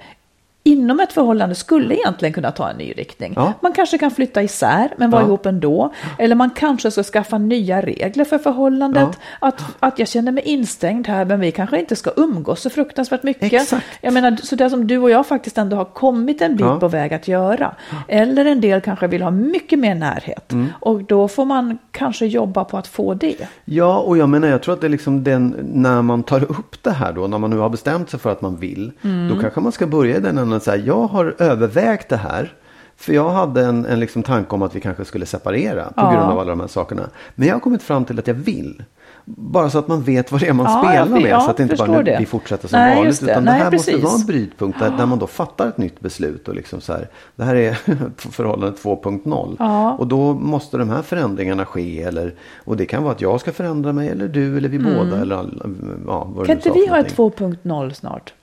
inom ett förhållande skulle egentligen kunna ta en ny riktning. Ja. Man kanske kan flytta isär men vara Ja. ihop ändå. Eller man kanske ska skaffa nya regler för förhållandet. Att, att jag känner mig instängd här men vi kanske inte ska umgås så fruktansvärt mycket. Exakt. Jag menar, så det som du och jag faktiskt ändå har kommit en bit Ja. på väg att göra. Eller en del kanske vill ha mycket mer närhet. Mm. Och då får man kanske jobba på att få det. Ja, och jag menar jag tror att det är liksom den, när man tar upp det här då, när man nu har bestämt sig för att man vill. Då kanske man ska börja i den änden att säga, jag har övervägt det här. För jag hade en, en liksom tanke om att vi kanske skulle separera på Ja. grund av alla de här sakerna. Men jag har kommit fram till att jag vill. Bara så att man vet vad det är man Ja, spelar med. ja, så att det inte bara nu, det. vi fortsätter som Nej, vanligt. det. Utan det Nej, här måste precis. vara en brytpunkt där, där man då fattar ett nytt beslut. Och liksom så här, det här är förhållande 2.0. Ja. Och då måste de här förändringarna ske. Eller, och det kan vara att jag ska förändra mig eller du eller vi båda. Eller, ja, det Kan inte vi ha ett någonting. 2.0 snart?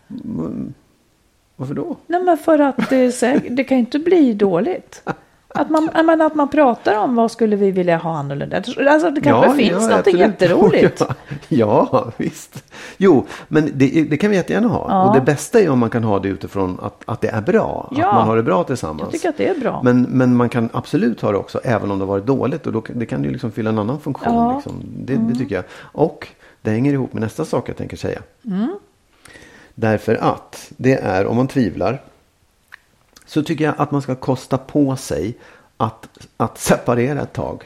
Varför då? Nej men för att det, är säk- det kan inte bli dåligt. Att man, menar, att man pratar om vad skulle vi vilja ha annorlunda. Alltså det kanske finns något absolut. jätteroligt. Ja, ja, visst. Jo, men det, det kan vi jättegärna ha. Ja. Och det bästa är om man kan ha det utifrån att, att det är bra. Ja. Att man har det bra tillsammans. Jag tycker att det är bra. Men, men man kan absolut ha det också även om det har varit dåligt. Och då, det kan ju liksom fylla en annan funktion. Ja. Mm. Liksom. Det, det tycker jag. Och det hänger ihop med nästa sak jag tänker säga. Mm. Därför att det är om man tvivlar. Så tycker jag att man ska kosta på sig att, att separera ett tag.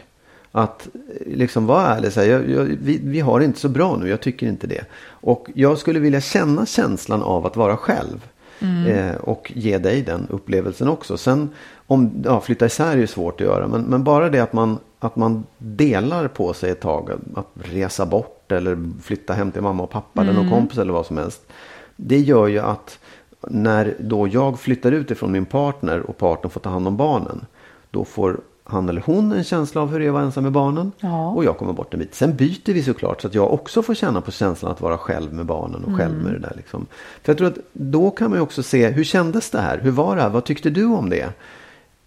Att liksom vara ärlig säga, jag, jag, vi, vi har det inte så bra nu, jag tycker inte det. Och jag skulle vilja känna känslan av att vara själv. Eh, och ge dig den upplevelsen också. Sen om, ja, flytta isär är ju svårt att göra. Men, men bara det att man, att man delar på sig ett tag. Att resa bort eller flytta hem till mamma och pappa eller någon kompis eller vad som helst. Det gör ju att när då jag flyttar ut ifrån min partner och partnern får ta hand om barnen. Då får han eller hon en känsla av hur det är att vara ensam med barnen. Ja. Och jag kommer bort en bit. Sen byter vi såklart så att jag också får känna på känslan att vara själv med barnen och själv med det där. Liksom. För jag tror att då kan man ju också se, hur kändes det här? Hur var det här? Vad tyckte du om det?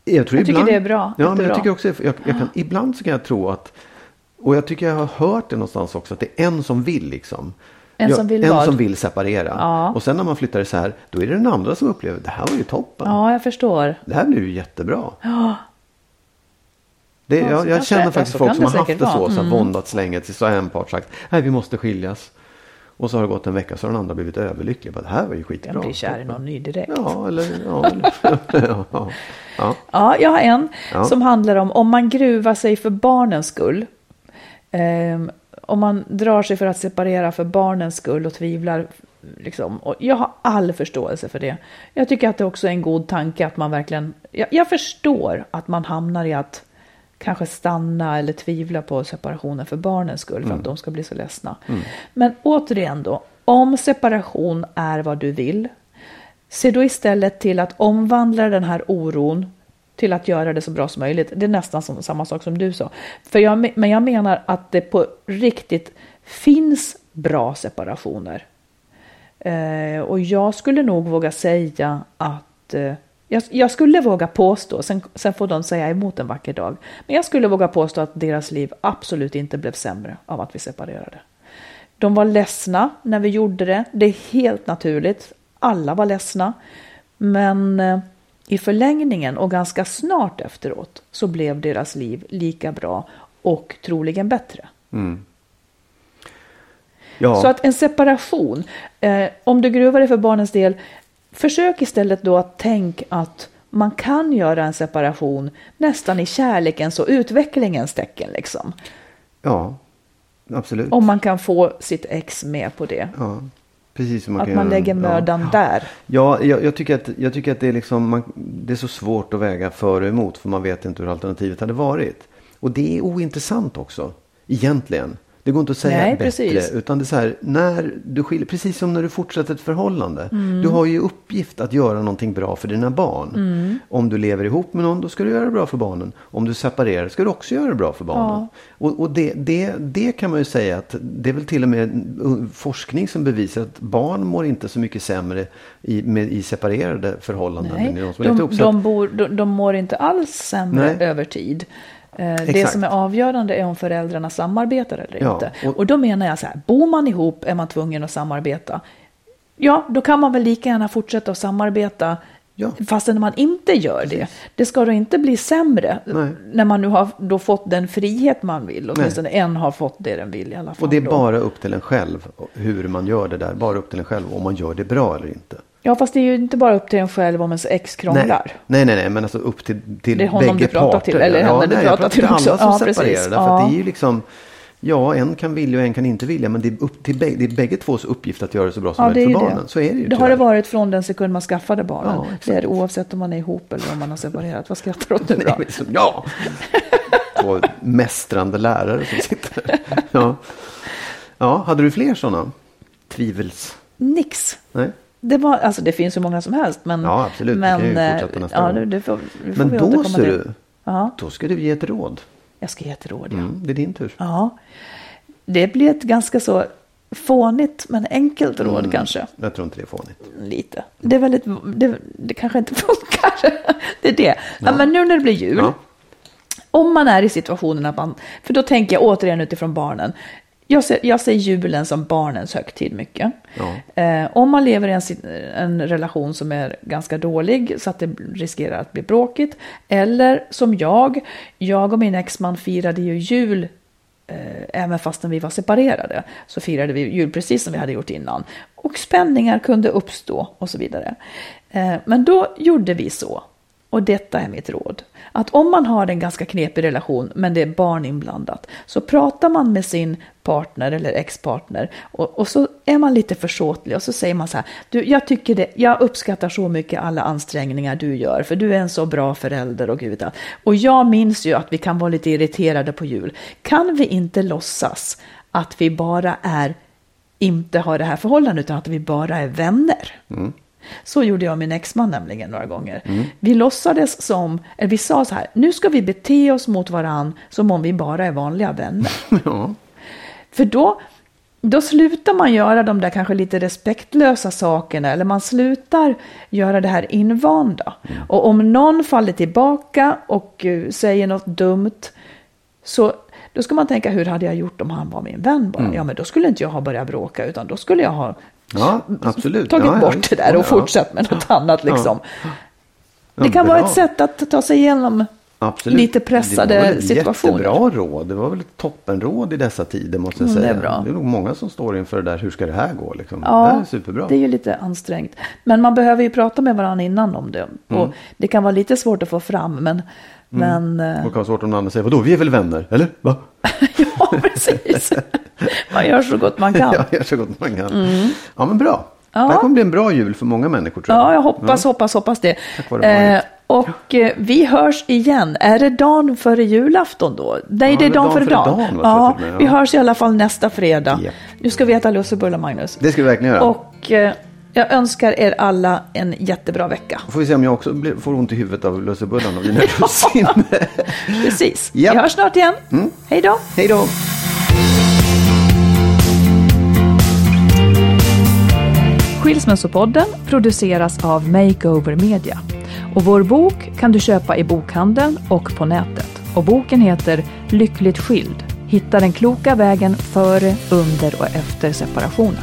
Jag, tror Jag tycker det är bra. Ja, men jag tycker också, jag, jag kan, ibland så kan jag tro att, och jag tycker jag har hört det någonstans också, att det är en som vill liksom. En Ja, som vill en vad? som vill separera. Ja. Och sen när man flyttar isär, då är det den andra som upplever, det här var ju toppen. Ja, jag förstår. Det här blir ju jättebra. Det, Ja, jag, jag känner ja, faktiskt folk som har haft det så, vara. så här, Mm. våndats länge tills så har en part sagt, nej vi måste skiljas. Och så har det gått en vecka så har den andra blivit överlycklig. Bara, Det här var ju skitbra. Jag blir kär i någon ny direkt. Ja, eller ja. eller, ja, ja, ja. Ja, jag har en Ja. som handlar om om man gruvar sig för barnens skull. Ehm, om man drar sig för att separera för barnens skull och tvivlar. Liksom, och jag har all förståelse för det. Jag tycker att det också är en god tanke att man verkligen... Jag, jag förstår att man hamnar i att kanske stanna eller tvivla på separationen för barnens skull för att de ska bli så ledsna. Men återigen då, om separation är vad du vill, se då istället till att omvandla den här oron till att göra det så bra som möjligt. Det är nästan som, samma sak som du sa. För jag, men jag menar att det på riktigt finns bra separationer. Eh, och jag skulle nog våga säga att eh, jag, jag skulle våga påstå, sen, sen får de säga emot en vacker dag, men jag skulle våga påstå att deras liv absolut inte blev sämre av att vi separerade. De var ledsna när vi gjorde det, det är helt naturligt. Alla var ledsna. Men eh, i förlängningen och ganska snart efteråt så blev deras liv lika bra och troligen bättre. ja. Så att en separation, eh, om du gruvar dig för barnens del, försök istället då att tänk att man kan göra en separation nästan i kärlekens och utvecklingens tecken. Liksom. ja, absolut. Om man kan få sitt ex med på det. Ja, Precis man att man göra- lägger mödan där. Ja, jag, jag, tycker att, jag tycker att det, är liksom, man, det är så svårt att väga för och emot. För man vet inte hur alternativet hade varit. Och det är ointressant också. Egentligen. Det går inte att säga Nej, bättre. precis. Utan det är så här, när du skiljer, precis som när du fortsätter ett förhållande. Mm. Du har ju uppgift att göra någonting bra för dina barn. Mm. Om du lever ihop med någon, då ska du göra det bra för barnen. Om du separerar, ska du också göra det bra för barnen. Och, och det, det, det kan man ju säga att det är väl till och med forskning som bevisar att barn mår inte så mycket sämre i, med, i separerade förhållanden. än i Nej, de som ihop. De, bor, de, de mår inte alls sämre Nej. över tid. Eh, Det Exakt. som är avgörande är om föräldrarna samarbetar eller Ja, inte. och- Och då menar jag så här, bor man ihop är man tvungen att samarbeta. Ja, då kan man väl lika gärna fortsätta att samarbeta Ja. fastän man inte gör det. Det ska då inte bli sämre Nej. när man nu har då fått den frihet man vill. Åtminstone en har fått det den vill i alla fall. Och det är då. bara upp till en själv hur man gör det där. Bara upp till en själv om man gör det bra eller inte. Ja, fast det är ju inte bara upp till en själv om ens ex krånglar. Nej, nej, nej, men alltså upp till, till Det är honom bägge du pratar parter. till, eller henne du nej, pratar till alla också. som Ja, separerar. precis. Därför att Ja. det är ju liksom, ja, en kan vilja och en kan inte vilja. Men det är, upp till bägge, det är bägge tvås uppgift att göra det så bra som Ja, möjligt för barnen. det. Så är det ju Det har det tyvärr. varit från den sekund man skaffade barnen. Ja, det är det oavsett om man är ihop eller om man har separerat. Vad skrattar du åt nu då? så- Ja! Två mästrande lärare som sitter. Ja. ja, hade du fler sådana? Tvivels... Nix. Nej. Det, var, alltså, det finns ju många som helst. Men, Ja, absolut. Vi Men, kan ju eh, fortsätta nästa ja, gång. det, det får, det får Men vi då ser du, Ja, då ska du ge ett råd. jag ska ge ett råd. Ja. Mm, det är din tur. ja. Det blir ett ganska så fånigt men enkelt råd Mm. kanske. Jag tror inte det är fånigt. Lite. Det är väldigt, det, det kanske inte funkar. det är det. Ja. men nu när det blir jul. Om man är i situationen att man, för då tänker jag återigen utifrån barnen. Jag ser, jag ser julen som barnens högtid mycket. Ja. Eh, om man lever i en, en relation som är ganska dålig så att det riskerar att bli bråkigt. Eller som jag, jag och min exman firade ju jul eh, även fastän vi var separerade. Så firade vi jul precis som vi hade gjort innan. Och spänningar kunde uppstå och så vidare. Eh, men då gjorde vi så. Och detta är mitt råd. Att om man har en ganska knepig relation men det är barn inblandat så pratar man med sin partner eller ex-partner och, och så är man lite försåtlig och så säger man så här. Du, jag tycker det, jag uppskattar så mycket alla ansträngningar du gör för du är en så bra förälder och gud. Och jag minns ju att vi kan vara lite irriterade på jul. Kan vi inte låtsas att vi bara är, inte har det här förhållandet utan att vi bara är vänner? Mm. Så gjorde jag och min exman nämligen några gånger. Vi låtsades som, eller vi sa så här, nu ska vi bete oss mot varann som om vi bara är vanliga vänner. Ja. För då, då slutar man göra de där kanske lite respektlösa sakerna eller man slutar göra det här invanda. Och om någon faller tillbaka och eh, säger något dumt så då ska man tänka hur hade jag gjort om han var min vän bara? Ja men då skulle inte jag ha börjat bråka utan då skulle jag ha Ja, absolut. tagit Ja, bort det där och fortsatt med något annat liksom. Det kan vara bra. ett sätt att ta sig igenom Absolut. lite pressade det var väl ett situationer. Jättebra råd. Det var väl ett toppenråd i dessa tider måste jag Mm, det säga. är bra. det är nog många som står inför det där. Hur ska det här gå? Liksom. Ja, det här är superbra. det är ju lite ansträngt. Men man behöver ju prata med varandra innan om det. Mm. Och det kan vara lite svårt att få fram, men... men eh, Och kan svårt om någon annan säger, vadå, vi är väl vänner? Eller? Va? ja, precis. Man gör så gott man kan. Ja, gör så gott man kan. Ja, men bra. Ja. Det här kommer bli en bra jul för många människor tror jag. Ja, jag hoppas, hoppas, hoppas det. Eh, och eh, vi hörs igen. Är det dagen före julafton då? Nej, Ja, det är dagen före dagen. dagen, ja, vi ja. hörs i alla fall nästa fredag. Ja. Nu ska vi äta lussebullar, Magnus. Det ska vi verkligen göra. Och eh, jag önskar er alla en jättebra vecka. Får vi se om jag också blir, får ont i huvudet av lussebullarna och dina russin. Precis. Ja. Vi hörs snart igen. Hej då. Hej då! Skilsmässopodden produceras av Makeover Media. Och vår bok kan du köpa i bokhandeln och på nätet. Och boken heter Lyckligt skild. Hitta den kloka vägen före, under och efter separationen.